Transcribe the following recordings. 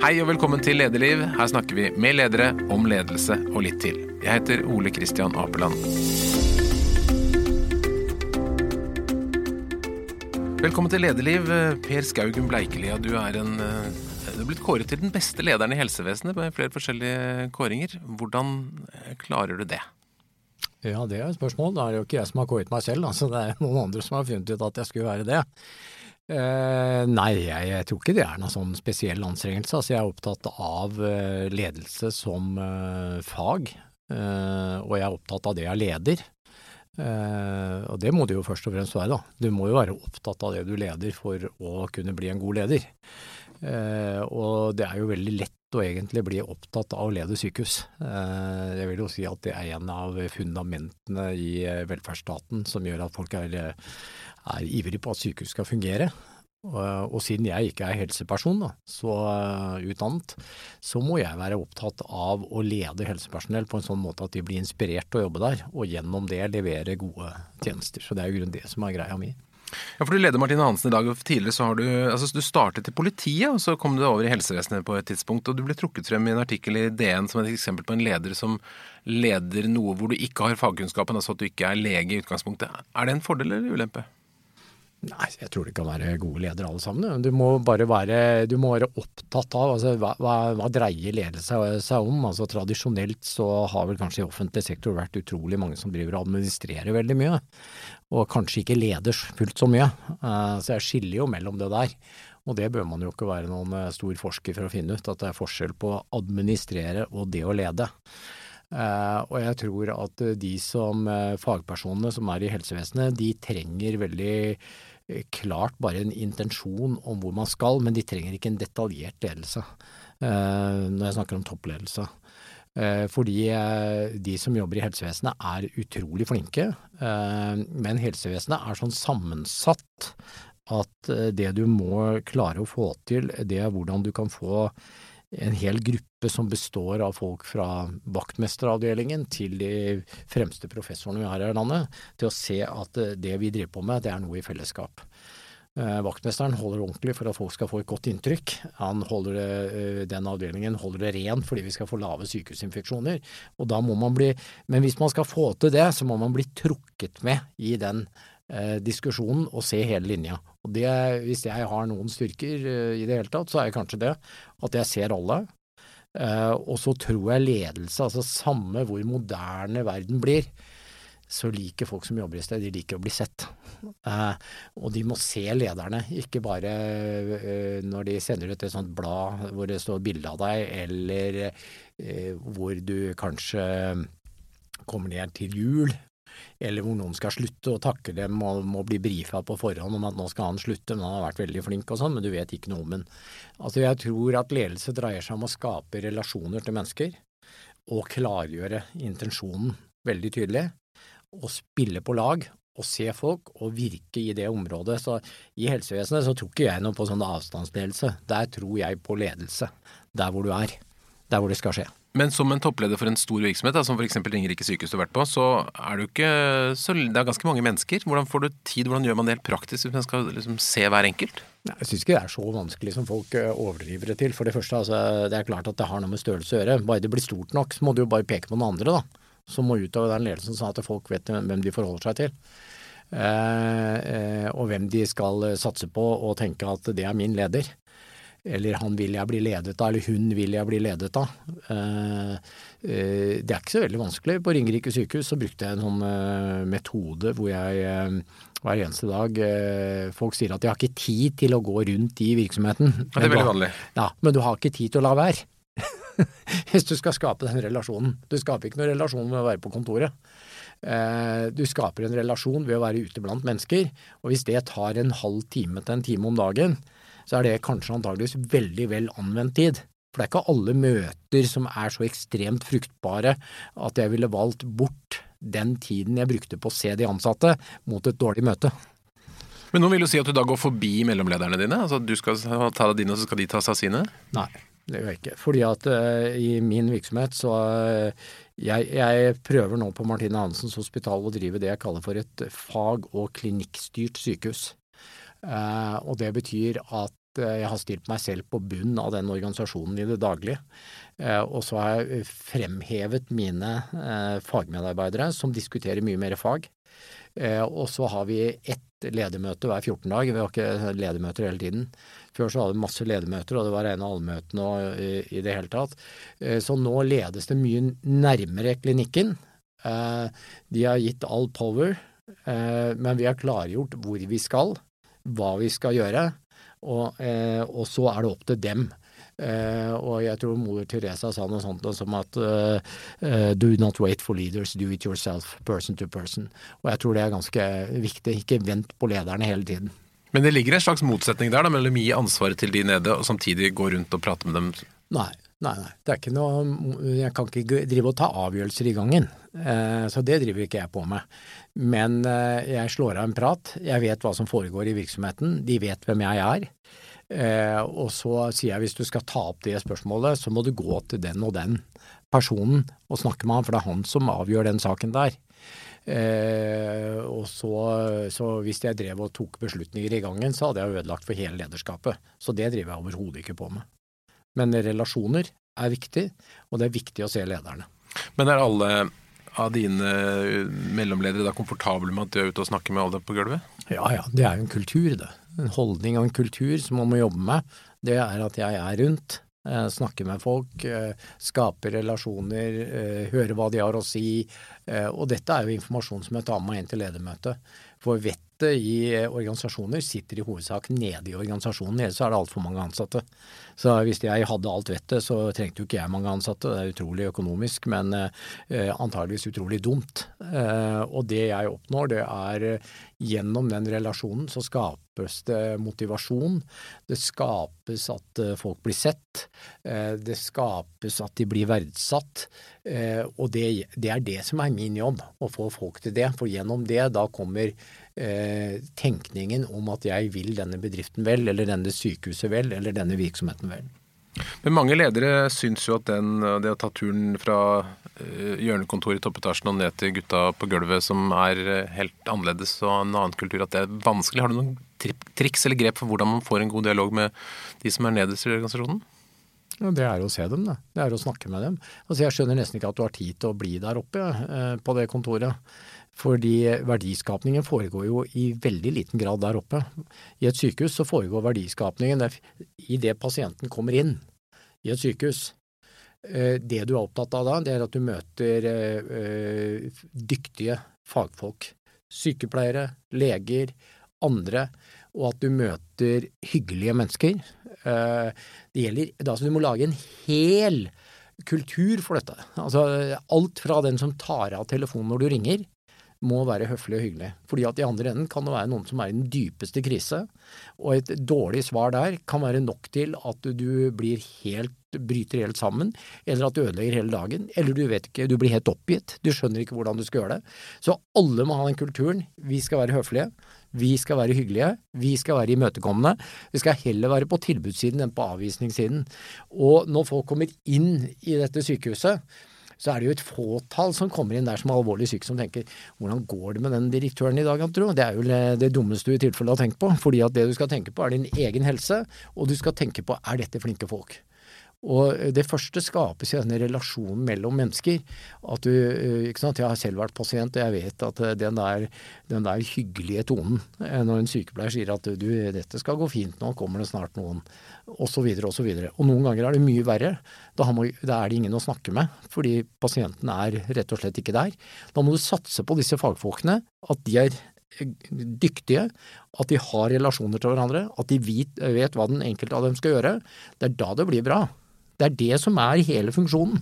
Hei og velkommen til Lederliv. Her snakker vi med ledere om ledelse og litt til. Jeg heter Ole Kristian Apeland. Velkommen til Lederliv. Per Skaugen Bleikelia, du er en eh, du er blitt kåret til den beste lederen i helsevesenet med flere forskjellige kåringer. Hvordan eh, klarer du det? Ja, det er et spørsmål. Da er det jo ikke jeg som har kåret meg selv, altså det er noen andre som har funnet ut at jeg skulle være det. Eh, nei, jeg, jeg, tror ikke det er noen sånn spesiell anstrengelse. Altså, jeg er opptatt av eh, ledelse som eh, fag, eh, og jeg er opptatt av det jeg leder. Uh, og det må du jo først og fremst være, da. Du må jo være opptatt av det du leder for å kunne bli en god leder. Uh, og det er jo veldig lett å egentlig bli opptatt av å lede sykehus. Uh, jeg vil jo si at det er en av fundamentene i velferdsstaten som gjør at folk er, er ivrig på at sykehus skal fungere. Og, siden jeg ikke er helseperson, da, så uh, utdannet, så må jeg være opptatt av å lede helsepersonell på en sånn måte at de blir inspirert til å jobbe der, og gjennom det levere gode tjenester. Så det er jo grunnen det som er greia mi. Ja, for Du leder Martine Hansen i dag, og tidligere så har du altså du startet i politiet, og så kom du over i helsevesenet på et tidspunkt. og Du ble trukket frem i en artikkel i DN som et eksempel på en leder som leder noe hvor du ikke har fagkunnskapen, altså at du ikke er lege i utgangspunktet. Er det en fordel eller ulempe? Nei, jeg tror det kan være gode ledere alle sammen. Du må bare være, må være opptatt av altså, hva, hva, hva, dreier ledelse seg om. Altså, tradisjonelt så har vel kanskje i offentlig sektor vært utrolig mange som driver og administrerer veldig mye, og kanskje ikke leder fullt så mye. Uh, så jeg skiller jo mellom det der. Og det bør man jo ikke være noen eh, stor forsker for å finne ut, at det er forskjell på å administrere og det å lede. Uh, og jeg tror at de som uh, fagpersonene som er i helsevesenet, de trenger veldig klart bare en intensjon om hvor man skal, men de trenger ikke en detaljert ledelse eh, når jeg snakker om toppledelse. Eh, fordi eh, de som jobber i helsevesenet er utrolig flinke, men helsevesenet er sånn sammensatt at det du må klare å få til, det er hvordan du kan få en hel gruppe som består av folk fra vaktmesteravdelingen til de fremste professorene vi har her i landet, til å se at det vi driver på med, det er noe i fellesskap. Eh, vaktmesteren holder ordentlig for at folk skal få et godt inntrykk. Han holder det, eh, den avdelingen holder det rent fordi vi skal få lave sykehusinfeksjoner. Og da må man bli, men hvis man skal få til det, så må man bli trukket med i den eh, diskusjonen og se hele linja. Og det, Hvis jeg har noen styrker eh, i det hele tatt, så er det kanskje det at jeg ser alle. Eh, og så tror jeg ledelse, altså samme hvor moderne verden blir, så liker folk som jobber i sted, de liker å bli sett. Eh, og de må se lederne, ikke bare eh, når de sender ut et sånt blad hvor det står bilde av deg, eller eh, hvor du kanskje kommer ned til jul, eller hvor noen skal slutte og takke dem og må bli brifa på forhånd om at nå skal han slutte, men han har vært veldig flink og sånn, men du vet ikke noe om ham. Altså jeg tror at ledelse dreier seg om å skape relasjoner til mennesker, og klargjøre intensjonen veldig tydelig og spille på lag og se folk og virke i det området. Så i helsevesenet så tror ikke jeg noe på sånn avstandsledelse. Der tror jeg på ledelse. Der hvor du er. Der hvor det skal skje. Men som en toppleder for en stor virksomhet, da, som f.eks. Ringerike sykehus du har vært på, så er det jo ikke så, Det er ganske mange mennesker. Hvordan får du tid, hvordan gjør man det helt praktisk hvis man skal liksom se hver enkelt? Jeg syns ikke det er så vanskelig som folk eh, overdriver det til. For det første, altså, det er klart at det har noe med størrelse å gjøre. Bare det blir stort nok, så må du jo bare peke på noen andre, da som må ut av den ledelsen, sånn at folk vet hvem de forholder seg til. Eh, eh, og hvem de skal satse på og tenke at det er min leder. Eller han vil jeg bli ledet av, eller hun vil jeg bli ledet av. Eh, eh det er ikke så veldig vanskelig. På Ringerike sykehus så brukte jeg en sånn eh, metode hvor jeg hver eneste dag Folk sier at de har ikke tid til å gå rundt i virksomheten. Ja, det er veldig vanlig. Ja, men du har ikke tid til å la være. hvis du skal skape den relasjonen. Du skaper ikke noen relasjon med å være på kontoret. Du skaper en relasjon ved å være ute blant mennesker, og hvis det tar en halv time til en time om dagen, så er det kanskje antageligvis veldig vel anvendt tid. For det er ikke alle møter som er så ekstremt fruktbare at jeg ville valgt bort den tiden jeg brukte på å se de ansatte, mot et dårlig møte. Men noen vil jo si at du da går forbi mellomlederne dine? Altså at du skal ta dine, og så skal de ta seg av sine? Nei. Det gjør jeg ikke. Fordi at uh, i min virksomhet så uh, jeg, jeg, prøver nå på Martine Hansens hospital å drive det jeg kaller for et fag- og klinikkstyrt sykehus. Uh, og det betyr at jeg har stilt meg selv på bunn av den organisasjonen i det daglige. Og så har jeg fremhevet mine fagmedarbeidere som diskuterer mye mer fag. Og så har vi ett ledermøte hver 14 dag. Vi har ikke ledermøter hele tiden. Før så hadde vi masse ledermøter, og det var rene allmøtene og i det hele tatt. Så nå ledes det mye nærmere klinikken. De har gitt all power, men vi har klargjort hvor vi skal hva vi skal gjøre, og, eh, og så er det opp til dem. Eh, og jeg tror moder Teresa sa noe sånt som at uh, uh, do not wait for leaders, do it yourself, person to person. Og jeg tror det er ganske viktig. Ikke vent på lederne hele tiden. Men det ligger en slags motsetning der da, mellom å gi ansvaret til de nede og samtidig gå rundt og prate med dem? Nei, nei, nei. Det er ikke noe Jeg kan ikke drive og ta avgjørelser i gangen. Så det driver ikke jeg på med. Men eh, jeg slår av en prat. Jeg vet hva som foregår i virksomheten. De vet hvem jeg er. Eh, og så sier jeg hvis du skal ta opp det spørsmålet, så må du gå til den og den personen og snakke med han, for det er han som avgjør den saken der. Eh, og så, så, hvis jeg drev og tok beslutninger i gangen, så hadde jeg ødelagt for hele lederskapet. Så det driver jeg overhodet ikke på med. Men relasjoner er viktig, og det er viktig å se lederne. Men er alle av dine mellomledere da komfortable med at du er ute og snakker med alle på gulvet? Ja ja, det er jo en kultur, det. En holdning og en kultur som man må jobbe med. Det er at jeg er rundt, eh, snakker med folk, eh, skaper relasjoner, eh, hører hva de har å si. Og dette er jo informasjon som jeg tar med meg inn til ledermøtet. For vettet i organisasjoner sitter i hovedsak nede i organisasjonen. Ellers er det altfor mange ansatte. Så hvis jeg hadde alt vettet, så trengte jo ikke jeg mange ansatte. Det er utrolig økonomisk, men eh, antageligvis utrolig dumt. Eh, og det jeg oppnår, det er eh, gjennom den relasjonen så skapes det motivasjon. Det skapes at eh, folk blir sett. Eh, det skapes at de blir verdsatt. Eh, og det, det er det som er min jobb, å få folk til det. For gjennom det da kommer eh, tenkningen om at jeg vil denne bedriften vel, eller denne sykehuset vel, eller denne virksomheten vel. Men mange ledere syns jo at den, det å ta turen fra uh, hjørnekontoret i toppetasjen og ned til gutta på gulvet, som er uh, helt annerledes og en annen kultur, at det er vanskelig. Har du noen triks eller grep for hvordan man får en god dialog med de som er nederst i organisasjonen? Ja, det er å se dem, det. Det er å snakke med dem. Altså, jeg skjønner nesten ikke at du har tid til å bli der oppe på det kontoret. Fordi verdiskapningen foregår jo i veldig liten grad der oppe. I et sykehus så foregår verdiskapningen i det pasienten kommer inn i et sykehus. Eh, det du er opptatt av da, det er at du møter eh, dyktige fagfolk. Sykepleiere, leger, andre. Og at du møter hyggelige mennesker. Eh, det gjelder, altså Du må lage en hel kultur for dette. Altså alt fra den som tar av telefonen når du ringer, må være høflig og hyggelig. Fordi at i andre enden kan det være noen som er i den dypeste krise, og et dårlig svar der kan være nok til at du blir helt bryter helt sammen, eller at du ødelegger hele dagen, eller du vet ikke, du blir helt oppgitt, du skjønner ikke hvordan du skal gjøre det. Så alle må ha den kulturen. Vi skal være høflige, vi skal være hyggelige, vi skal være imøtekommende. Vi skal heller være på tilbudssiden enn på avvisningssiden. Og når folk kommer inn i dette sykehuset, så er det jo et fåtall som kommer inn der som er alvorlig syke, som tenker hvordan går det med den direktøren i dag, tro? Det er jo det dummeste du i tilfelle har tenkt på. Fordi at det du skal tenke på er din egen helse, og du skal tenke på er dette flinke folk. Og det første skapes i denne relasjonen mellom mennesker. At du, eh, ikke sant? Jeg har selv vært pasient, og jeg vet at eh, den der, den der hyggelige tonen eh, når en sykepleier sier at du, dette skal gå fint, nå kommer det snart noen, osv., osv. Og noen ganger er det mye verre. Da, man, da, er det ingen å snakke med, fordi pasienten er rett og slett ikke der. Da må du satse på disse fagfolkene, at de er dyktige, at de har relasjoner til hverandre, at de vet, vet hva den enkelte av dem skal gjøre. Det er da det blir bra. Det er det som er hele funksjonen.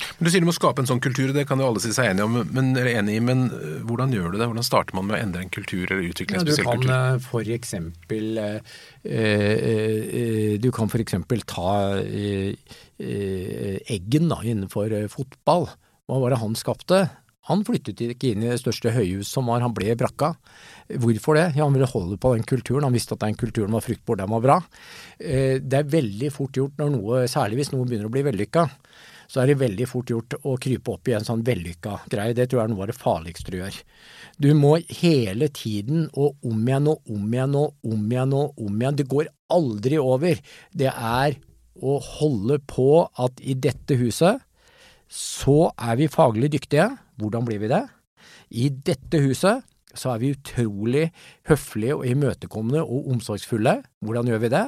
Men Du sier du må skape en sånn kultur, det kan jo alle si seg enige om, men, enig i, men øh, hvordan gjør du det? Hvordan starter man med å endre en kultur eller utvikle en spesiell kultur? Du kan for eksempel, eh, du kan f.eks. ta eh, Eggen da, innenfor fotball. Hva var det han skapte? Han flyttet ikke inn i det største høyhuset som var, han ble brakka. Hvorfor det? Ja, Han ville holde på den kulturen, han visste at den kulturen var fruktbar, den var bra. Eh, det er veldig fort gjort når noe, særlig hvis noe begynner å bli vellykka, så er det veldig fort gjort å krype opp i en sånn vellykka greie. Det tror jeg er noe av det farligste du gjør. Du må hele tiden og om igjen og om igjen og om igjen og om igjen. Det går aldri over, det er å holde på at i dette huset så er vi faglig dyktige. Hvordan blir vi det? I dette huset så er vi utrolig høflige og imøtekommende og omsorgsfulle. Hvordan gjør vi det?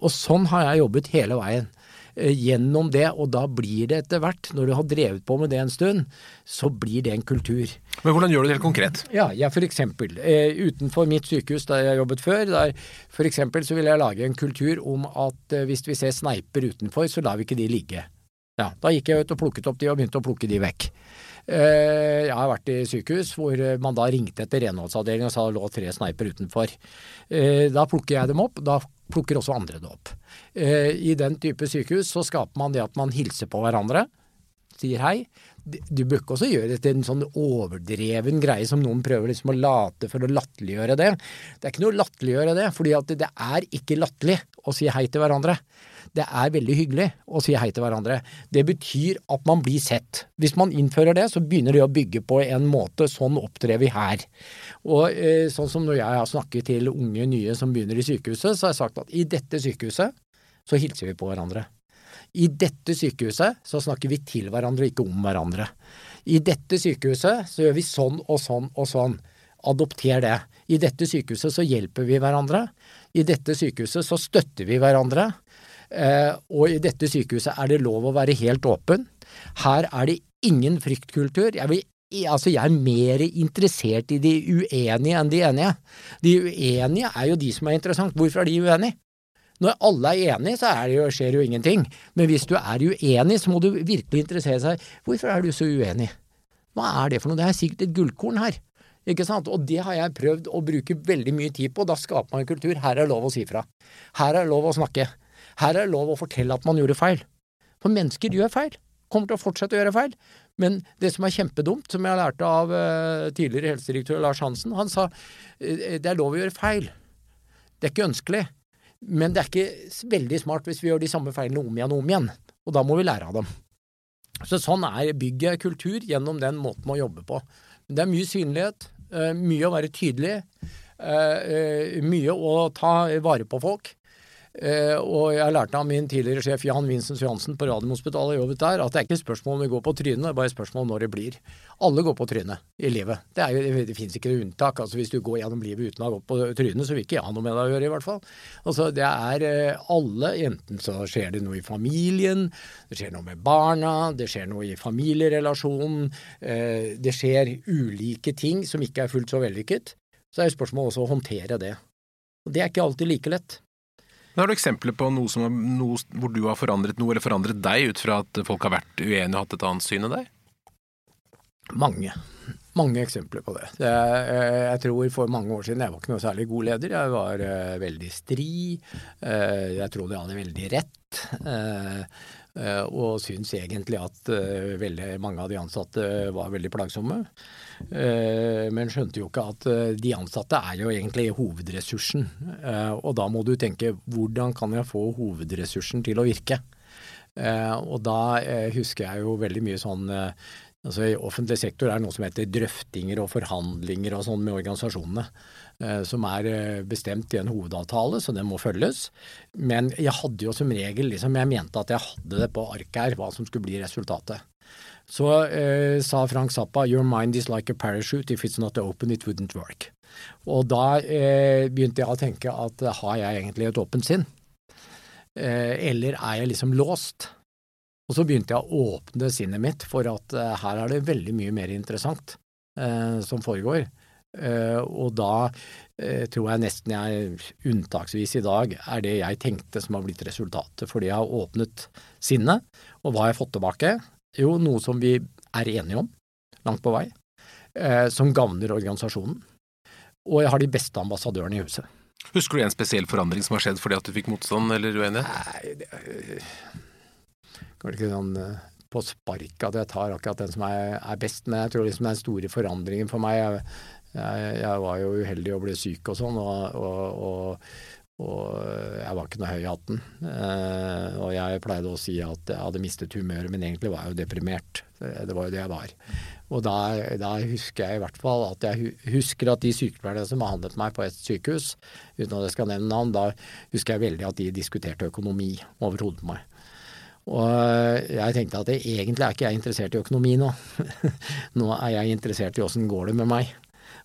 Og sånn har jeg jobbet hele veien. Eh, gjennom det, og da blir det etter hvert, når du har drevet på med det en stund, så blir det en kultur. Men hvordan gjør du det helt konkret? Ja, jeg for eksempel. Eh, utenfor mitt sykehus der jeg jobbet før, der for eksempel så vil jeg lage en kultur om at eh, hvis vi ser sneiper utenfor, så lar vi ikke de ligge. Ja, da gikk jeg ut og plukket opp de og begynte å plukke de vekk. Eh, jeg har vært i sykehus hvor man da ringte etter renholdsavdelingen og sa det lå tre sneiper utenfor. Eh, da plukker jeg dem opp, da plukker også andre det opp. Eh, I den type sykehus så skaper man det at man hilser på hverandre, sier hei. Du bør ikke også gjøre det til en sånn overdreven greie som noen prøver liksom å late for å latterliggjøre det. Det er ikke noe å latterliggjøre det, fordi det er ikke latterlig å si hei til hverandre det er veldig hyggelig å si hei til hverandre. Det betyr at man blir sett. Hvis man innfører det, så begynner det å bygge på en måte. Sånn opptrer vi her. Og eh, sånn som når jeg har snakket til unge nye som begynner i sykehuset, så har jeg sagt at i dette sykehuset så hilser vi på hverandre. I dette sykehuset så snakker vi til hverandre, ikke om hverandre. I dette sykehuset så gjør vi sånn og sånn og sånn. Adopter det. I dette sykehuset så hjelper vi hverandre. I dette sykehuset så støtter vi hverandre. Eh, og i dette sykehuset er det lov å være helt åpen. Her er det ingen fryktkultur. Jeg, vil, altså jeg er mer interessert i de uenige enn de enige. De uenige er jo de som er interessant. Hvorfor er de uenige? Når alle er enige, så er det jo, skjer jo ingenting. Men hvis du er uenig, så må du virkelig interessere seg. Hvorfor er du så uenig? Hva er det for noe? Det er sikkert et gullkorn her. Ikke sant? Og det har jeg prøvd å bruke veldig mye tid på. Da skaper man kultur. Her er lov å si fra. Her er lov å snakke. Her er det lov å fortelle at man gjorde feil. For mennesker gjør feil. Kommer til å fortsette å gjøre feil. Men det som er kjempedumt, som jeg lærte av uh, tidligere helsedirektør Lars Hansen, han sa uh, det er lov å gjøre feil. Det er ikke ønskelig. Men det er ikke veldig smart hvis vi gjør de samme feilene om igjen og om igjen. Og da må vi lære av dem. Så sånn er bygget kultur gjennom den måten å jobbe på. Det er mye synlighet, uh, mye å være tydelig, mye å ta vare på folk. Eh, og jeg lærte av min tidligere sjef Jan Vincent Johansen på Radiumhospitalet jobbet der, at det er ikke spørsmål om vi går på trynet, det er bare spørsmål om når det blir. Alle går på trynet i livet. Det, er det finnes ikke noe unntak. altså Hvis du går gjennom livet uten å ha gått på trynet, så vil ikke jeg ha noe med deg å gjøre, i hvert fall. Altså Det er eh, alle, enten så skjer det noe i familien, det skjer noe med barna, det skjer noe i familierelasjonen, eh, det skjer ulike ting som ikke er fullt så vellykket. Så er det spørsmål også å håndtere det. Og det er ikke alltid like lett. Har du eksempler på noe, som, noe hvor du har forandret noe, eller forandret deg, ut fra at folk har vært uenige og hatt et annet syn enn deg? Mange. Mange eksempler på det. Jeg, Jeg tror for mange år siden jeg var ikke noe særlig god leder. Jeg var uh, veldig stri. Uh, jeg trodde jeg hadde veldig rett. Uh, og syns egentlig at veldig mange av de ansatte var veldig plagsomme. Eh, men skjønte jo ikke at eh, de ansatte er jo egentlig hovedressursen. Eh, og da må du tenke hvordan kan jeg få hovedressursen til å virke? Og da husker jeg jo veldig mye sånn Altså I offentlig sektor er det noe som heter drøftinger og forhandlinger og sånn med organisasjonene. Som er bestemt i en hovedavtale, så den må følges. Men jeg hadde jo som regel liksom, Jeg mente at jeg hadde det på arket her, hva som skulle bli resultatet. Så eh, sa Frank Zappa 'Your mind is like a parachute. If it's not open, it wouldn't work'. Og da eh, begynte jeg å tenke at eh, har jeg egentlig et åpent sinn? Eh, eller er jeg liksom låst? Og så begynte jeg å åpne sinnet mitt for at eh, her er det veldig mye mer interessant eh, som foregår. og da tror jeg nesten jeg unntaksvis i dag er det jeg tenkte som har blitt resultatet, fordi jeg har åpnet sinnet. Og hva har jeg fått tilbake? Jo, noe som vi er enige om, langt på vei, eh, som gagner organisasjonen. Og jeg har de beste ambassadørene i huset. Husker du en spesiell forandring som har skjedd fordi at du fikk motstand eller uenighet? Nei, det er ikke sånn eh, på spark at jeg tar akkurat den som er, er, best, men jeg tror liksom den store forandringen for meg jeg, jeg, jeg var jo uheldig og ble syk og sånn, og, og, og og jeg var ikke noe høy i hatten. Eh, og jeg pleide å si at jeg hadde mistet humøret, men egentlig var jeg jo deprimert. Det var jo det jeg var. Og da, da, husker jeg i hvert fall at jeg husker at de sykepleierne som behandlet meg på et sykehus, uten at jeg skal nevne navn, da husker jeg veldig at de diskuterte økonomi over hodet på meg. Og jeg tenkte at det, egentlig er ikke jeg interessert i økonomi nå. nå er jeg interessert i åssen går det med meg.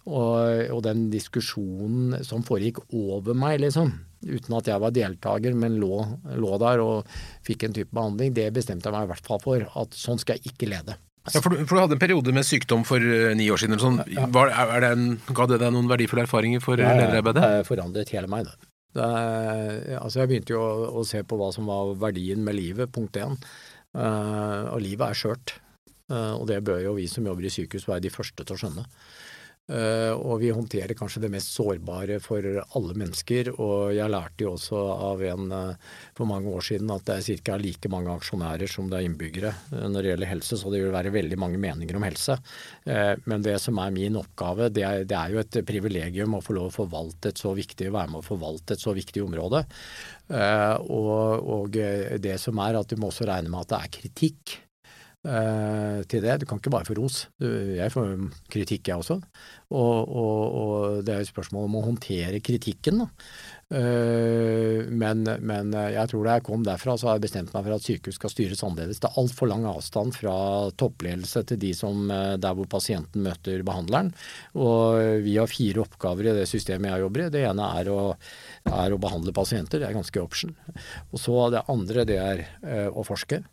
Og, og, den diskusjonen som foregikk over meg, liksom, uten at jeg var deltaker, men lå, lå, der og fikk en type behandling, det bestemte jeg meg i hvert fall for. At sånn skal jeg ikke lede. Ja, for du, for du hadde en periode med sykdom for uh, ni år siden. eller sånn. Ja. Var, er det en, ga det deg noen verdifulle erfaringer for ja, lederarbeidet? Det forandret hele meg, det. det altså jeg begynte jo å, å, se på hva som var verdien med livet, punkt én. Uh, og livet er skjørt. Uh, og det bør jo vi som jobber i sykehus være de første til å skjønne. Eh, og vi håndterer kanskje det mest sårbare for alle mennesker. Og jeg lærte jo også av en eh, for mange år siden at det er ca. like mange aksjonærer som det er innbyggere eh, når det gjelder helse, så det vil være veldig mange meninger om helse. Men det som er min oppgave, det er, det er jo et privilegium å få lov å forvalte et så viktig, være med å forvalte et så viktig område. Og, og det som er at du må også regne med at det er kritikk eh, til det. Du kan ikke bare få ros. Du, jeg får kritikk, jeg også. Og, og, og det er et spørsmål om å håndtere kritikken. Uh, men, men, jeg tror da jeg kom derfra, så har jeg bestemt meg for at sykehus skal styres annerledes. Det er altfor lang avstand fra toppledelse til de som, eh, der hvor pasienten møter behandleren. Og vi har fire oppgaver i det systemet jeg jobber i. Det ene er å, er å behandle pasienter, det er ganske option. Og så det andre, det er uh, å forske.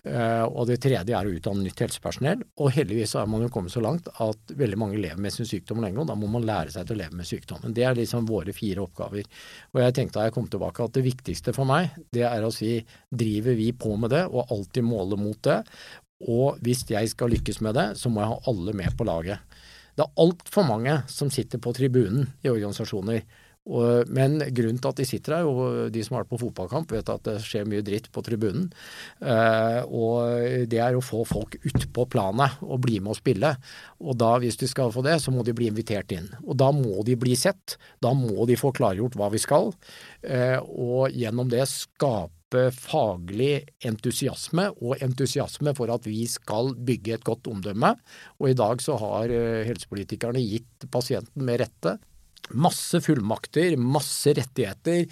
Uh, og det tredje er å utdanne nytt helsepersonell. Og heldigvis er man jo kommet så langt at veldig mange lever med sin sykdom lenge, og da må man lære seg til å leve med sykdommen. Det er liksom våre fire oppgaver. Og jeg tenkte da jeg kom tilbake at det viktigste for meg, det er å si driver vi på med det, og alltid måle mot det. Og hvis jeg skal lykkes med det, så må jeg ha alle med på laget. Det er altfor mange som sitter på tribunen i organisasjoner og, men grunnen til at de sitter her, og de som har vært på fotballkamp, vet at det skjer mye dritt på tribunen. Eh, og det er å få folk ut på planet og bli med og spille. Og da, hvis de skal få det, så må de bli invitert inn. Og da må de bli sett. Da må de få klargjort hva vi skal. Eh, og gjennom det skape faglig entusiasme, og entusiasme for at vi skal bygge et godt omdømme. Og i dag så har eh, helsepolitikerne gitt pasienten med rette Masse fullmakter, masse rettigheter,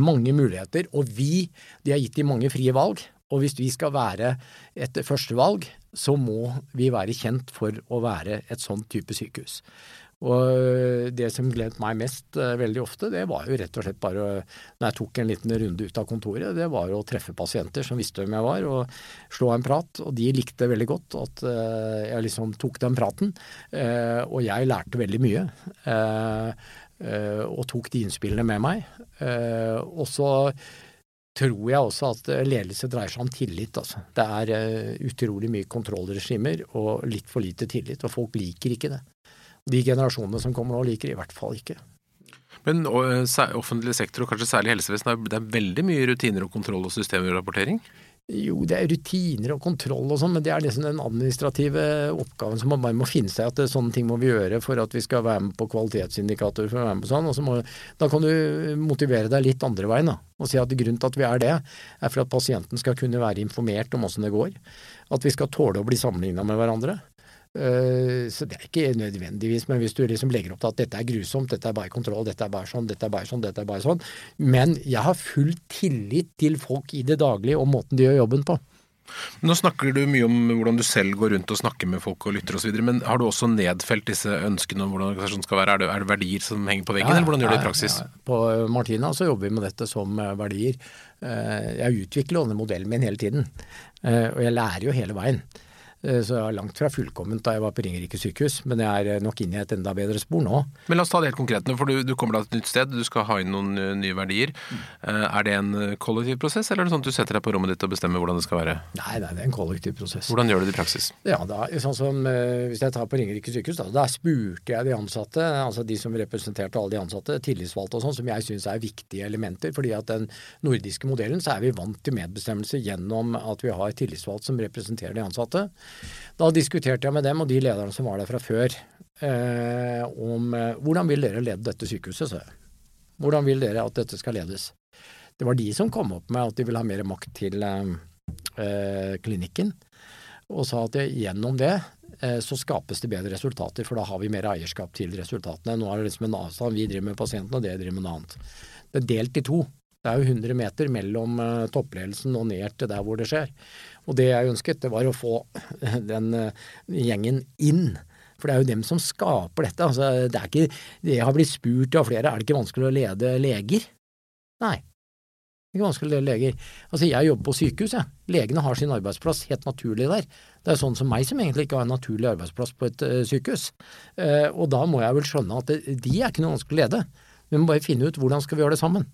mange muligheter. Og vi, de har gitt de mange frie valg. Og hvis vi skal være et førstevalg, så må vi være kjent for å være et sånn type sykehus. Og det som gledet meg mest uh, veldig ofte, det var jo rett og slett bare når jeg tok en liten runde ut av kontoret, det var å treffe pasienter som visste hvem jeg var, og slå en prat. Og de likte veldig godt at uh, jeg liksom tok den praten. Og jeg lærte veldig mye. og tok de innspillene med meg. og så tror jeg også at ledelse dreier seg om tillit. Altså. Det er utrolig mye kontrollregimer og litt for lite tillit, og folk liker ikke det de generasjonene som kommer nå, liker i hvert fall ikke. Men offentlig sektor, og kanskje særlig helsevesenet, det er veldig mye rutiner og kontroll og systemer og rapportering? Jo, det er rutiner og kontroll og sånn, men det er liksom den administrative oppgaven som man bare må finne seg at sånne ting må vi gjøre for at vi skal være med på kvalitetsindikatorer for å være med på sånn. Og så må, da kan du motivere deg litt andre veien da, og si at grunnen til at vi er det, er for at pasienten skal kunne være informert om åssen det går. At vi skal tåle å bli sammenligna med hverandre. Eh, så det er ikke nødvendigvis, men hvis du liksom legger opp til at dette er grusomt, dette er bare kontroll, dette er bare sånn, dette er bare sånn, dette er bare sånn. Men jeg har full tillit til folk i det daglige og måten de gjør jobben på. Nå snakker du mye om hvordan du selv går rundt og snakker med folk og lytter osv., men har du også nedfelt disse ønskene om hvordan organisasjonen skal være? Er det, er det verdier som henger på veggen, ja, eller hvordan gjør du det i praksis? Ja, på Martina så jobber vi med dette som eh, verdier. Eh, jeg utvikler denne modellen min hele tiden, og jeg lærer jo hele veien. Eh, så jeg var langt fra fullkomment da jeg var på Ringerike sykehus, men jeg er nok inne i et enda bedre spor nå. Men la oss ta det helt konkret nå, for du, du kommer deg til et nytt sted, du skal ha inn noen uh, nye verdier. Er det en kollektiv prosess, eller er det sånn at du setter deg på rommet ditt og bestemmer hvordan det skal være? Nei, nei det er en kollektiv prosess. Hvordan gjør du det i praksis? Ja, da, sånn som Hvis jeg tar på Ringerike sykehus, da, da spurte jeg de ansatte, altså de som representerte alle de ansatte, tillitsvalgte og sånn, som jeg syns er viktige elementer. fordi at den nordiske modellen så er vi vant til medbestemmelse gjennom at vi har tillitsvalgt som representerer de ansatte. Da diskuterte jeg med dem og de lederne som var der fra før, eh, om eh, hvordan vil dere lede dette sykehuset, sa jeg. Hvordan vil dere at dette skal ledes? Det var de som kom opp med at de ville ha mer makt til eh, klinikken, og sa at gjennom det eh, så skapes det bedre resultater, for da har vi mer eierskap til resultatene. Nå er det liksom en avstand. Vi driver med pasienten, og det driver med noe annet. Det er delt i to. Det er jo 100 meter mellom uh, toppledelsen og ned til der hvor det skjer. Og det jeg ønsket, det var å få den uh, gjengen inn. For det er jo dem som skaper dette. Altså, det er ikke, jeg har blitt spurt av flere, er det ikke vanskelig å lede leger? Nei. Det er ikke vanskelig å lede leger. Altså, jeg jobber på sykehus, jeg. Legene har sin arbeidsplass helt naturlig der. Det er sånn som meg som egentlig ikke har en naturlig arbeidsplass på et uh, sykehus. Uh, og da må jeg vel skjønne at de er ikke noe vanskelig å lede. Vi må bare finne ut hvordan skal vi gjøre det sammen.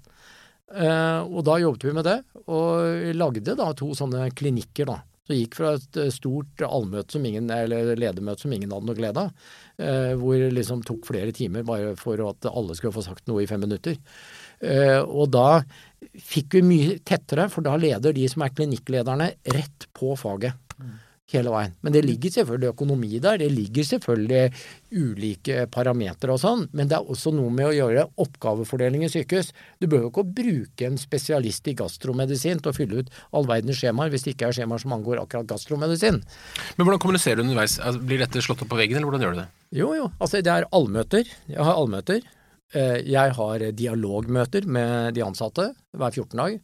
Uh, og da jobbet vi med det, og lagde da to sånne klinikker, da. Så gikk fra et eh, stort allmøte som ingen, eller ledermøte som ingen hadde noe glede av, uh, hvor det liksom tok flere timer bare for at alle skulle få sagt noe i fem minutter. Og da fikk vi mye tettere, for da leder de som er klinikklederne, rett på faget. Hele veien. Men det ligger selvfølgelig økonomi der, det ligger selvfølgelig ulike parametere og sånn, men det er også noe med å gjøre oppgavefordeling i sykehus. Du bør jo ikke bruke en spesialist i gastromedisin til å fylle ut all verdens skjemaer hvis det ikke er skjemaer som angår akkurat gastromedisin. Men hvordan kommuniserer du underveis? Altså, blir dette slått opp på veggen, eller hvordan gjør du det? Jo, jo. Altså det er allmøter. Jeg har allmøter. Eh, jeg har dialogmøter med de ansatte hver 14 dag.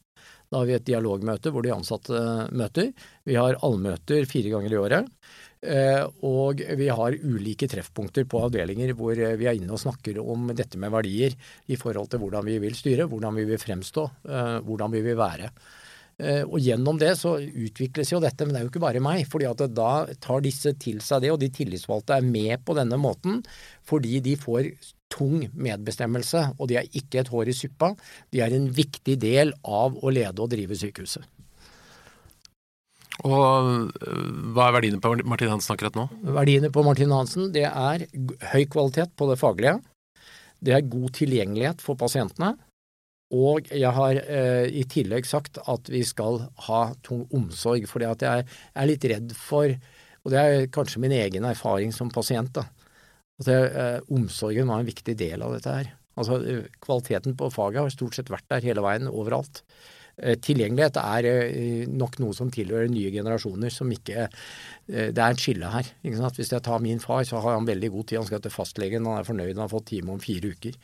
Da har vi et dialogmøte hvor de ansatte møter. Vi har allmøter fire ganger i året. Eh, og vi har ulike treffpunkter på avdelinger hvor vi er inne og snakker om dette med verdier i forhold til hvordan vi vil styre, hvordan vi vil fremstå, eh, hvordan vi vil være. Eh, og gjennom det så utvikles jo dette, men det er jo ikke bare meg. fordi at da tar disse til seg det, og de tillitsvalgte er med på denne måten fordi de får tung medbestemmelse, og de er ikke et hår i suppa. De er en viktig del av å lede og drive sykehuset. Og øh, hva er verdiene på Martin Hansen akkurat nå? Verdiene på Martin Hansen det er høy kvalitet på det faglige. Det er god tilgjengelighet for pasientene. Og jeg har eh, i tillegg sagt at vi skal ha tung omsorg, fordi jeg er litt redd for, og det er kanskje min egen erfaring som pasient, da, at jeg, eh, omsorgen var en viktig del av dette her. Altså, eh, kvaliteten på faget har stort sett vært der hele veien, overalt. Eh, tilgjengelighet er eh, nok noe som tilhører nye generasjoner som ikke eh, Det er et skille her. Hvis jeg tar min far, så har han veldig god tid. Han skal til fastlegen, han er fornøyd, han har fått time om fire uker.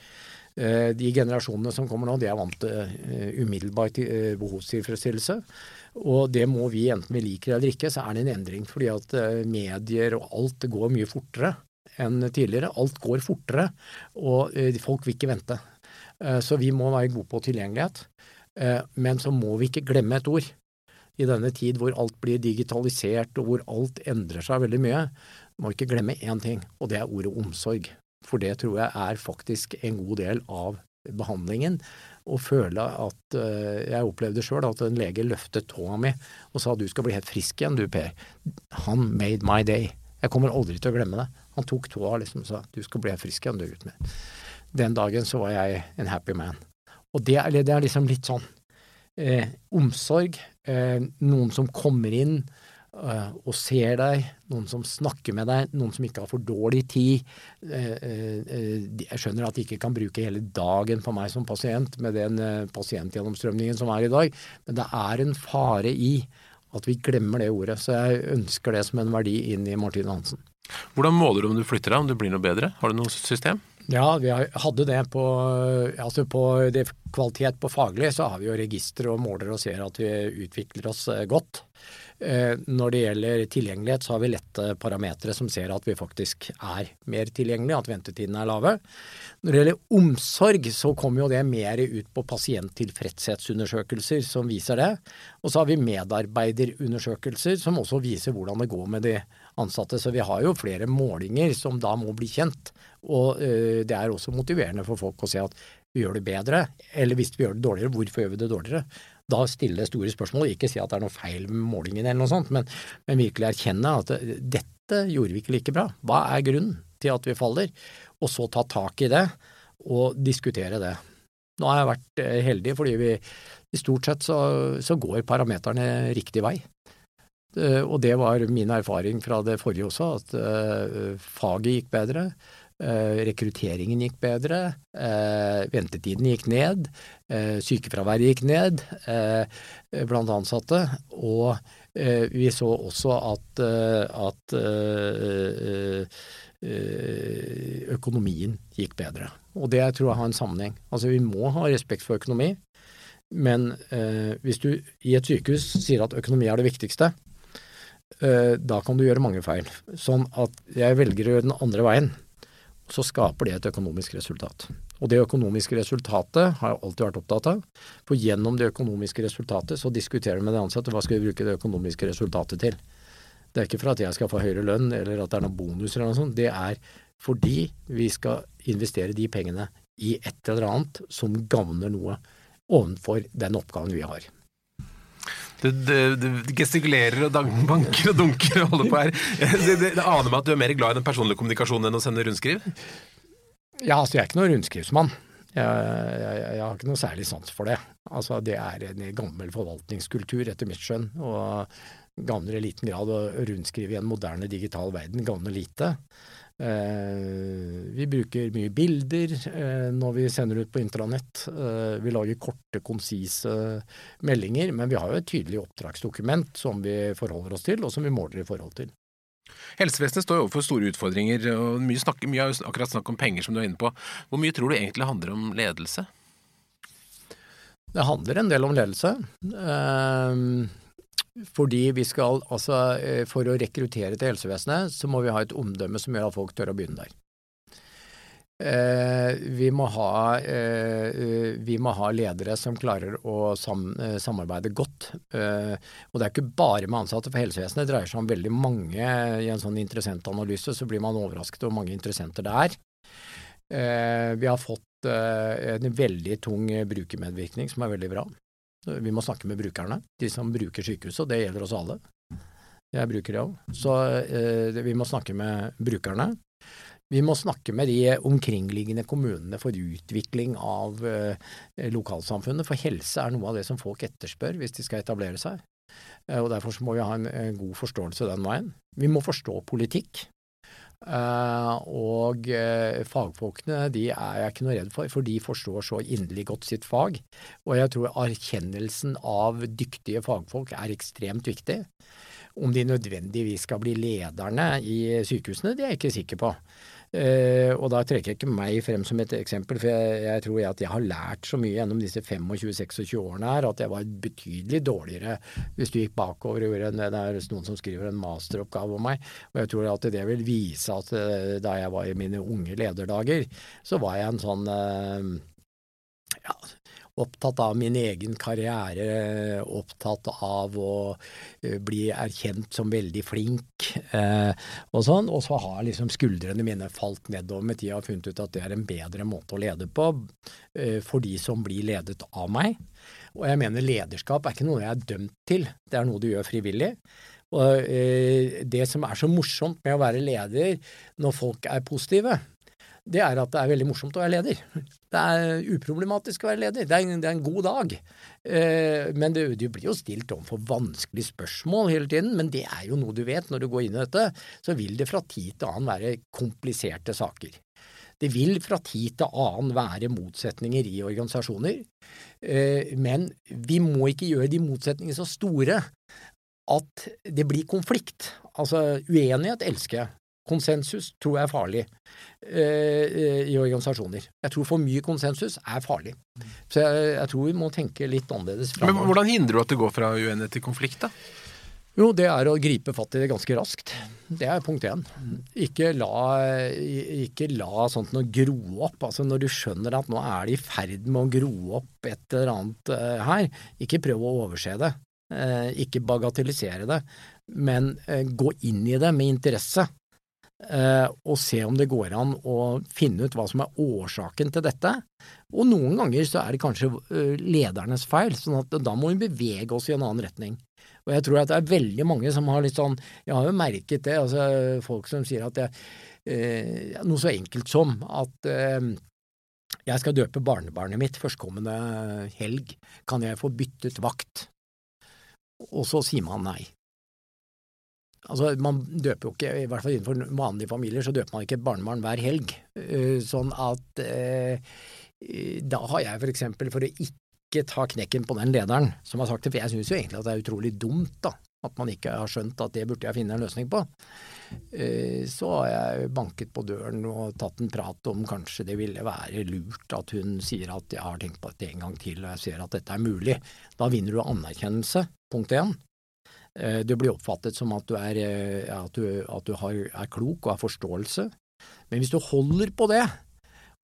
De generasjonene som kommer nå, de er vant til umiddelbar behovstilfredsstillelse. Og det må vi, enten vi liker det eller ikke, så er det en endring. Fordi at medier og alt går mye fortere enn tidligere. Alt går fortere, og eh, folk vil ikke vente. Eh, så vi må være gode på tilgjengelighet. Eh, men så må vi ikke glemme et ord. I denne tid hvor alt blir digitalisert og hvor alt endrer seg veldig mye, må vi ikke glemme én ting, og det er ordet omsorg. For det tror jeg er faktisk en god del av behandlingen. Å føle at Jeg opplevde sjøl at en lege løftet tåa mi og sa du skal bli helt frisk igjen du, Per. Han made my day. Jeg kommer aldri til å glemme det. Han tok tåa liksom og sa du skal bli helt frisk igjen, du gutten min. Den dagen så var jeg en happy man. Og det er, det er liksom litt sånn eh, omsorg. Eh, noen som kommer inn eh, og ser deg, noen som snakker med deg, noen som ikke har for dårlig tid. Eh, eh, jeg skjønner at de ikke kan bruke hele dagen på meg som pasient med den eh, pasientgjennomstrømningen som er i dag, men det er en fare i at vi glemmer det ordet. Så jeg ønsker det som en verdi inn i Martine Hansen. Hvordan måler du om du flytter deg, om du blir noe bedre? Har du noe system? Ja, vi hadde det på, altså på det kvalitet på faglig, så har vi jo registre og måler og ser at vi utvikler oss eh, godt. Eh, når det gjelder tilgjengelighet, så har vi lette parametere som ser at vi faktisk er mer tilgjengelige, at ventetidene er lave. Når det gjelder omsorg, så kommer jo det mer ut på pasienttilfredshetsundersøkelser som viser det. Og så har vi medarbeiderundersøkelser som også viser hvordan det går med de ansatte. Så vi har jo flere målinger som da må bli kjent. Og øh, det er også motiverende for folk å se at vi gjør det bedre. Eller hvis vi gjør det dårligere, hvorfor gjør vi det dårligere? Da stille store spørsmål. Ikke si at det er noe feil med målingen eller noe sånt, men, men virkelig erkjenne at dette gjorde vi ikke like bra. Hva er grunnen til at vi faller? og så ta tak i det og diskutere det. Nå har jeg vært eh, heldig fordi vi i stort sett så, så går parameterne riktig vei. Og det var min erfaring fra det forrige også, at faget gikk bedre. Rekrutteringen gikk bedre, ventetiden gikk ned, sykefraværet gikk ned blant ansatte. Og vi så også at, at økonomien gikk bedre. Og det tror jeg har en sammenheng. Altså vi må ha respekt for økonomi. Men eh, hvis du i et sykehus sier at økonomi er det viktigste, eh, da kan du gjøre mange feil. Sånn at jeg velger å gjøre den andre veien. Så skaper det et økonomisk resultat. Og det økonomiske resultatet har jeg alltid vært opptatt av. For gjennom det økonomiske resultatet så diskuterer du med de ansatte hva skal vi bruke det økonomiske resultatet til. Det er ikke for at jeg skal få høyere lønn eller at det er noen bonuser eller noe sånt. Det er fordi vi skal investere de pengene i et eller annet som gagner noe ovenfor den oppgaven vi har. Det, du, du gestikulerer og banker og dunker og holder på her. Det, det, det aner meg at du er mer glad i den personlige kommunikasjonen enn å sende rundskriv? Ja, altså jeg er ikke noen rundskrivsmann. Jeg, jeg, jeg, har ikke noe særlig sans for det. Altså Det er en gammel forvaltningskultur, etter mitt skjønn. Og gagner i liten grad å rundskrive i en moderne digital verden. Gagner lite. Eh, vi bruker mye bilder eh, når vi sender ut på intranett. Eh, vi lager korte, konsise meldinger, men vi har jo et tydelig oppdragsdokument som vi forholder oss til, og som vi måler i forhold til. Helsevesenet står overfor store utfordringer, og mye, snakker, mye er akkurat snakk om penger, som du er inne på. Hvor mye tror du egentlig handler om ledelse? Det handler en del om ledelse. Fordi vi skal, altså eh, For å rekruttere til helsevesenet, så må vi ha et omdømme som gjør at folk tør å begynne der. Eh, vi, må ha, eh, vi må ha ledere som klarer å sam, samarbeide godt. Og det er ikke bare med ansatte for helsevesenet, det dreier seg om veldig mange. I en sånn interessentanalyse så blir man overrasket over hvor mange interessenter det er. Vi har fått en veldig tung brukermedvirkning som er veldig bra. Vi må snakke med brukerne, de som bruker sykehuset, og det gjelder oss alle. Jeg bruker det òg. Så eh, vi må snakke med brukerne. Vi må snakke med de omkringliggende kommunene for utvikling av eh, lokalsamfunnet, for helse er noe av det som folk etterspør hvis de skal etablere seg. Eh, og Derfor må vi ha en, en god forståelse den veien. Vi må forstå politikk. Uh, og uh, fagfolkene de er jeg ikke noe redd for, for de forstår så inderlig godt sitt fag. Og jeg tror erkjennelsen av dyktige fagfolk er ekstremt viktig. Om de nødvendigvis skal bli lederne i sykehusene, det er jeg ikke sikker på. Uh, og da trekker jeg ikke meg frem som et eksempel, for jeg, jeg tror at jeg har lært så mye gjennom disse 25-26 årene her at jeg var betydelig dårligere hvis du gikk bakover og gjorde en, det er noen som skriver en masteroppgave om meg. Og jeg tror at det vil vise at uh, da jeg var i mine unge lederdager, så var jeg en sånn eh, ja, opptatt av min egen karriere, opptatt av å eh, bli erkjent som veldig flink eh, og sånn. Og så har liksom skuldrene mine falt nedover med tida og funnet ut at det er en bedre måte å lede på eh, for de som blir ledet av meg. Og jeg mener lederskap er ikke noe jeg er dømt til, det er noe du gjør frivillig. Og det som er så morsomt med å være leder når folk er positive, det er at det er veldig morsomt å være leder. Det er uproblematisk å være leder. Det er en, det er en god dag. Eh, men du, blir jo stilt overfor vanskelige spørsmål hele tiden. Men det er jo noe du vet når du går inn i dette. Så vil det fra tid til annen være kompliserte saker. Det vil fra tid til annen være motsetninger i organisasjoner. Eh, men vi må ikke gjøre de motsetningene så store at det blir konflikt. Altså, uenighet elsker jeg. Konsensus tror jeg er farlig eh, i organisasjoner. Jeg tror for mye konsensus er farlig. Så jeg, jeg tror vi må tenke litt annerledes. Men hvordan hindrer du at det går fra uenighet til konflikt, da? Jo, det er å gripe fatt i det ganske raskt. Det er punkt én. Ikke la, ikke la sånt noe gro opp. Altså Når du skjønner at nå er det i ferd med å gro opp et eller annet uh, her, ikke prøv å overse det. Uh, ikke bagatellisere det, men gå inn i det med interesse. Eh, og se om det går an å finne ut hva som er årsaken til dette. Og noen ganger så er det kanskje eh, ledernes feil, sånn at da må vi bevege oss i en annen retning. Og jeg tror at det er veldig mange som har litt sånn Jeg har jo merket det, altså folk som sier at det, eh, Noe så enkelt som at eh, jeg skal døpe barnebarnet mitt førstkommende helg, kan jeg få byttet vakt? Og så sier man nei. Altså, Man døper jo ikke, i hvert fall innenfor vanlige familier, så døper man ikke barnebarn hver helg. Eh, sånn at eh, da har jeg for eksempel, for å ikke ta knekken på den lederen som har sagt det, for jeg syns jo egentlig at det er utrolig dumt da, at man ikke har skjønt at det burde jeg finne en løsning på, eh, så har jeg banket på døren og tatt en prat om kanskje det ville være lurt at hun sier at jeg har tenkt på dette en gang til og jeg ser at dette er mulig. Da vinner du anerkjennelse, punkt én. Eh, du blir oppfattet som at du, er, eh, at du, at du har, er klok og har forståelse. Men hvis du holder på det,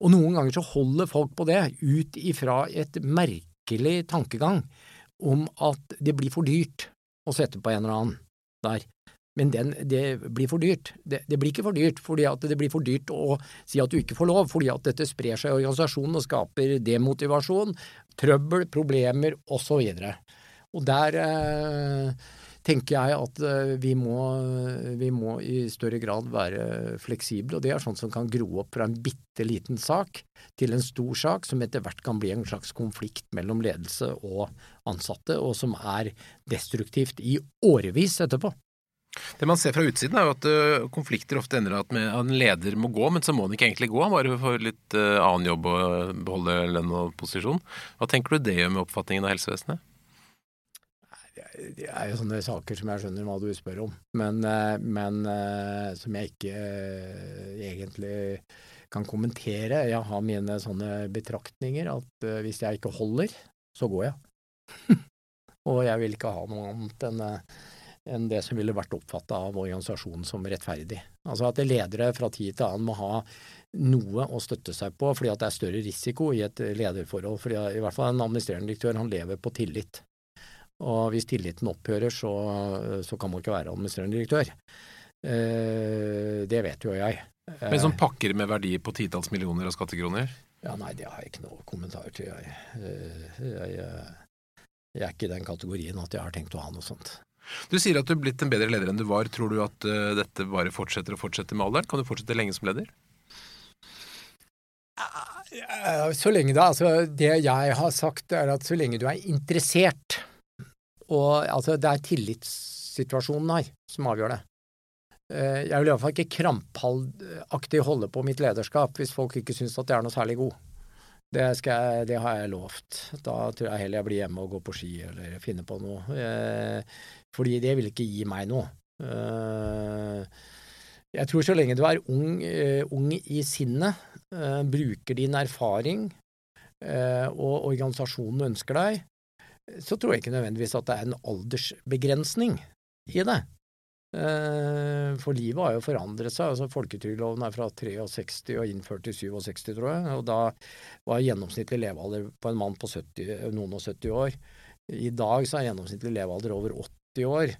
og noen ganger så holder folk på det ut ifra et merkelig tankegang om at det blir for dyrt å sette på en eller annen der. Men den, det blir for dyrt. Det, det, blir ikke for dyrt fordi det blir for dyrt å si at du ikke får lov, fordi at dette sprer seg i organisasjonen og skaper demotivasjon, trøbbel, problemer osv. Og, og der eh, tenker jeg at eh, vi må, vi må, i større grad være fleksible. Og det er sånt som kan gro opp fra en bitte liten sak til en stor sak, som etter hvert kan bli en slags konflikt mellom ledelse og ansatte, og som er destruktivt i årevis etterpå. Det man ser fra utsiden er jo at uh, konflikter ofte ender at en leder må gå, men så må han ikke egentlig gå, han bare får litt annen jobb og beholde lønn og posisjon. Hva tenker du det gjør med oppfatningen av helsevesenet? Det er jo sånne saker som jeg skjønner hva du spør om, men, eh, men eh, som jeg ikke eh, egentlig kan kommentere. Jeg har mine sånne betraktninger at hvis jeg ikke holder, så går jeg. og jeg vil ikke ha noe annet enn enn det som ville vært oppfatta av organisasjonen som rettferdig. Altså at ledere fra tid til annen må ha noe å støtte seg på, fordi at det er større risiko i et lederforhold. Fordi I hvert fall en administrerende direktør han lever på tillit. Og hvis tilliten opphører, så, så kan man ikke være administrerende direktør. Eh, det vet jo jeg. Men som pakker med verdi på titalls millioner av skattekroner? Ja, Nei, det har jeg ikke noe kommentar til. Jeg, eh, jeg, jeg, jeg er ikke i den kategorien at jeg har tenkt å ha noe sånt. Du sier at du er blitt en bedre leder enn du var. Tror du at uh, dette bare fortsetter og fortsetter med alderen? Kan du fortsette lenge som leder? Så lenge da, altså Det jeg har sagt, er at så lenge du er interessert og altså, det er tillitssituasjonen her som avgjør det. Eh, jeg vil iallfall ikke krampaktig holde på mitt lederskap hvis folk ikke syns at jeg er noe særlig god. Det, jeg, det, har jeg lovt. Da tror jeg heller jeg blir hjemme og går på ski eller finner på noe. Eh, fordi det vil ikke gi meg noe. Eh, jeg tror så lenge du er ung, ung i sinnet, bruker din erfaring og organisasjonen ønsker deg, så tror jeg ikke nødvendigvis at det er en aldersbegrensning i det. Eh, for livet har jo forandret seg. altså Folketrygdloven er fra 63 og innført i 67, tror jeg. Og da var gjennomsnittlig levealder på en mann på 70, noen og 70 år. I dag så er gjennomsnittlig levealder over 80 år.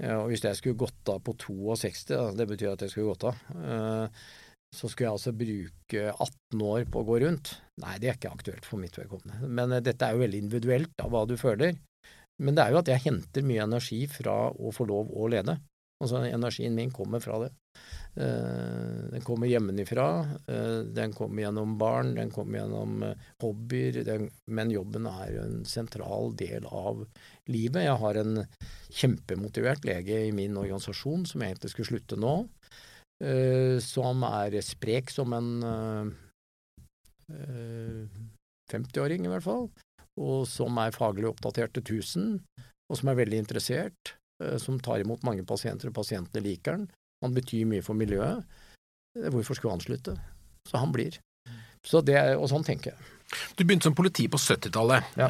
Eh, og hvis jeg skulle gått av på 62, det betyr at jeg skulle gått av, eh, så skulle jeg altså bruke 18 år på å gå rundt. Nei, det er ikke aktuelt for mitt vedkommende. Men uh, dette er jo veldig individuelt av hva du føler. Men det er jo at jeg henter mye energi fra å få lov å lede. Altså energien min kommer fra det. Uh, den kommer hjemmefra, uh, den kommer gjennom barn, den kommer gjennom hobbyer, den, men jobben er en sentral del av livet. Jeg har en kjempemotivert lege i min organisasjon som egentlig skulle slutte nå. Eh, som er sprek som en 50-åring, eh, i hvert fall, og som er faglig oppdatert til 1000, og som er veldig interessert, eh, som tar imot mange pasienter, og pasientene liker han. Han betyr mye for miljøet. Hvorfor skulle han slutte? Så han blir. Så det, og sånn tenker jeg. Du begynte som politi på 70-tallet, ja.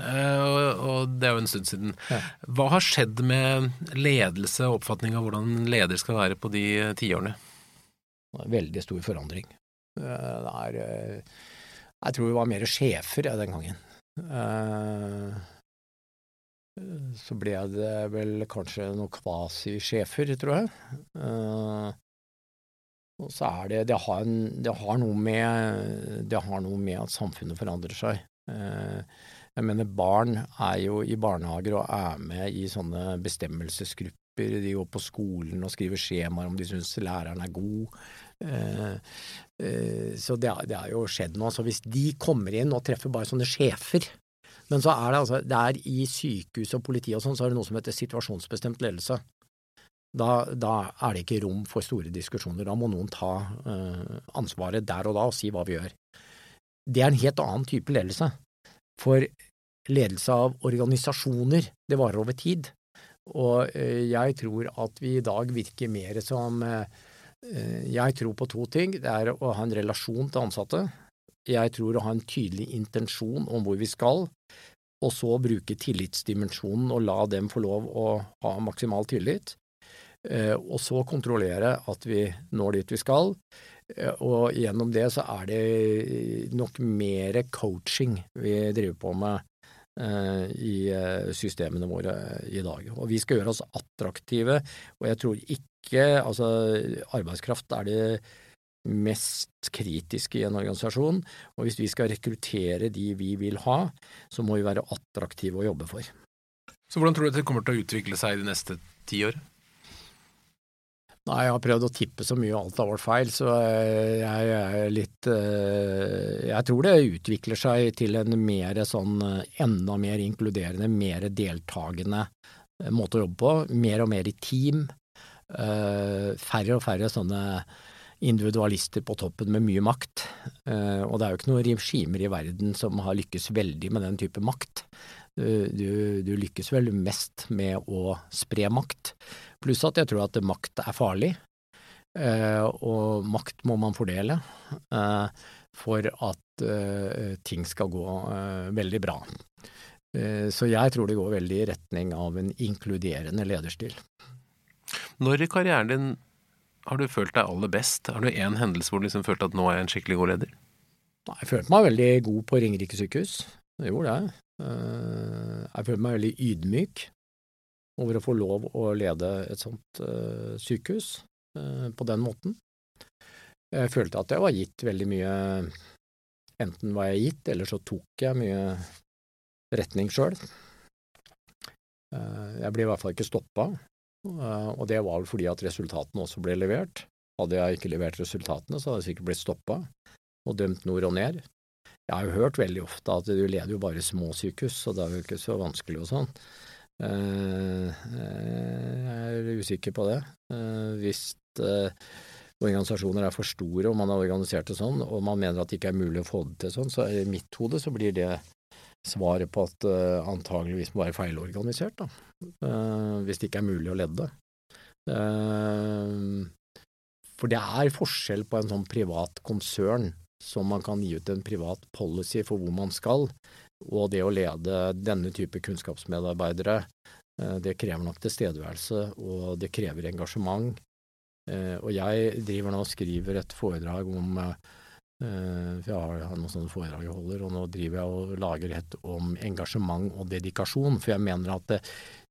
og det er jo en stund siden. Ja. Hva har skjedd med ledelse og oppfatning av hvordan en leder skal være på de tiårene? Veldig stor forandring. Eh, det er eh, Jeg tror vi var mer sjefer den gangen. Eh, så ble det vel kanskje noen kvasisjefer, tror jeg. Og så er det det har, en, det har, noe med Det har noe med at samfunnet forandrer seg. Jeg mener, barn er jo i barnehager og er med i sånne bestemmelsesgrupper de går på skolen og skriver skjemaer om de syns læreren er god. Eh, eh, så det, det har jo skjedd noe. Altså, hvis de kommer inn og treffer bare sånne sjefer Men så er det altså det er i sykehus og politi og sånn, så er det noe som heter situasjonsbestemt ledelse. Da, da, er det ikke rom for store diskusjoner. Da må noen ta uh, ansvaret der og da og si hva vi gjør. Det er en helt annen type ledelse. For ledelse av organisasjoner, det varer over tid. Og uh, jeg tror at vi i dag virker mer som uh, Jeg tror på to ting. Det er å ha en relasjon til ansatte. Jeg tror å ha en tydelig intensjon om hvor vi skal, og så bruke tillitsdimensjonen og la dem få lov å ha maksimal tillit. Eh, og så kontrollere at vi når dit vi skal. Eh, og gjennom det så er det nok mer coaching vi driver på med eh, i systemene våre i dag. Og vi skal gjøre oss attraktive, og jeg tror ikke Altså, arbeidskraft er det mest kritiske i en organisasjon, og hvis vi skal rekruttere de vi vil ha, så må vi være attraktive å jobbe for. Så hvordan tror du det kommer til å utvikle seg de neste ti år? Nei, jeg har prøvd å tippe så mye, og alt har vært feil, så jeg er litt eh, Jeg tror det utvikler seg til en mer sånn enda mer inkluderende, mer deltakende eh, måte å jobbe på. Mer og mer i team. Eh, færre og færre sånne individualister på toppen med mye makt. Og det er jo ikke noen regimer i verden som har lykkes veldig med den type makt. Du, du lykkes vel mest med å spre makt. Pluss at jeg tror at makt er farlig, eh, og makt må man fordele eh, for at eh, ting skal gå veldig bra. Så jeg tror det går veldig i retning av en inkluderende lederstil. Når i karrieren din har du følt deg aller best? Har du én hendelse hvor du liksom følte at nå er jeg en skikkelig god leder? Jeg følte meg veldig god på Ringerike sykehus. Jeg gjorde det. Jeg følte meg veldig ydmyk over å få lov å lede et sånt uh, sykehus uh, på den måten. Jeg følte at jeg var gitt veldig mye Enten var jeg gitt, eller så tok jeg mye retning sjøl. Uh, jeg ble i hvert fall ikke stoppa, og det var vel fordi at resultatene også ble levert. Hadde jeg ikke levert resultatene, så hadde jeg sikkert blitt stoppa og dømt nord og ned. Jeg har jo hørt veldig ofte at du leder jo bare små sykehus, så det er jo ikke så vanskelig og sånn. Eh, jeg er usikker på det. Eh, hvis eh, organisasjoner er for store og man har organisert det sånn, og man mener at det ikke er mulig å få det til sånn, så i mitt hode så blir det svaret på at antageligvis må være feilorganisert, da. Hvis det ikke er mulig å ledde. For det er forskjell på en sånn privat konsern som man kan gi ut en privat policy for hvor man skal, og det å lede denne type kunnskapsmedarbeidere, eh, det krever nok tilstedeværelse, og det krever engasjement. Eh, og jeg driver nå og skriver et foredrag om eh, for jeg har noen sånne foredrag jeg holder, og nå driver jeg og lager et om engasjement og dedikasjon. For jeg mener at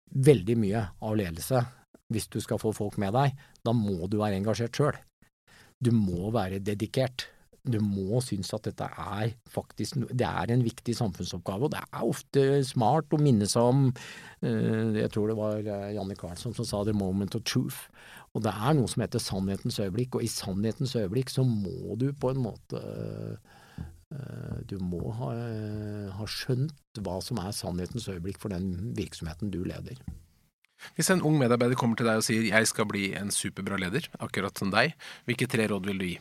veldig mye av ledelse, hvis du skal få folk med deg, da må du være engasjert sjøl. Du må være dedikert du må synes at dette er faktisk det er en viktig samfunnsoppgave, og det er ofte smart å minne seg om eh, Jeg tror det var eh, Janne Karlsson som sa 'the moment of truth'. Og det er noe som heter sannhetens øyeblikk, og i sannhetens øyeblikk så må du på en måte eh, Du må ha, ha skjønt hva som er sannhetens øyeblikk for den virksomheten du leder. Hvis en ung medarbeider kommer til deg og sier 'jeg skal bli en superbra leder', akkurat som deg, hvilke tre råd vil du gi?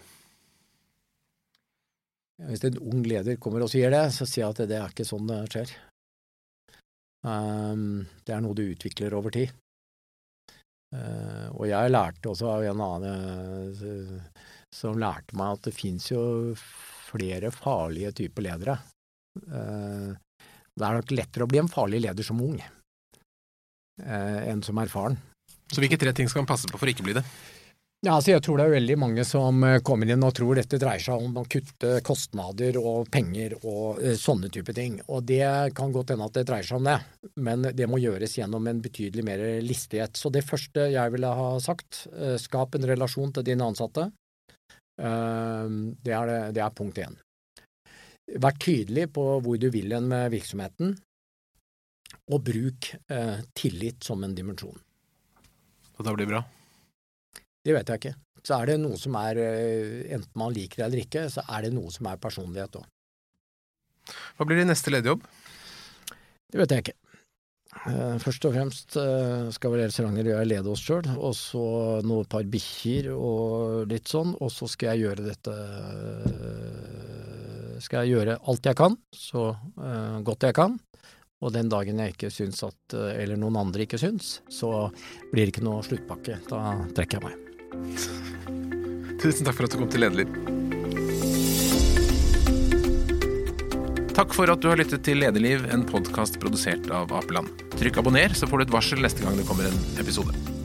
Hvis en ung leder kommer og sier det, så sier jeg at det, er ikke sånn det skjer. Um, det er noe du utvikler over tid. Uh, og jeg lærte også av en annen uh, som lærte meg at det fins jo flere farlige typer ledere. Uh, det er nok lettere å bli en farlig leder som ung enn som erfaren. Så hvilke tre ting skal man passe på for å ikke bli det? Ja, altså jeg tror det er veldig mange som eh, kommer inn og tror dette dreier seg om å kutte kostnader og penger og uh, sånne type ting. Og det kan godt hende at det dreier seg om det, men det må gjøres gjennom en betydelig mer listighet. Så det første jeg ville ha sagt, uh, skap en relasjon til dine ansatte. Det, er det, er punkt én. Vær tydelig på hvor du vil hen med virksomheten, og bruk tillit som en dimensjon. Og det blir bra? Det vet jeg ikke. Så er det noe som er, eh, enten man liker det eller ikke, så er det noe som er personlighet òg. Hva blir din neste lederjobb? Det vet jeg ikke. Eh, først og fremst eh, skal vel gjør jeg lede oss sjøl, og så noe par bikkjer og litt sånn. Og så skal jeg gjøre dette Skal jeg gjøre alt jeg kan, så godt jeg kan. Og den dagen jeg ikke syns at Eller noen andre ikke syns, så blir det ikke noe sluttpakke. Da trekker jeg meg. Tusen takk for at du kom til Lederliv. Takk for at du har lyttet til Lederliv, en podkast produsert av Apeland. Trykk abonner, så får du et varsel neste gang det kommer en episode.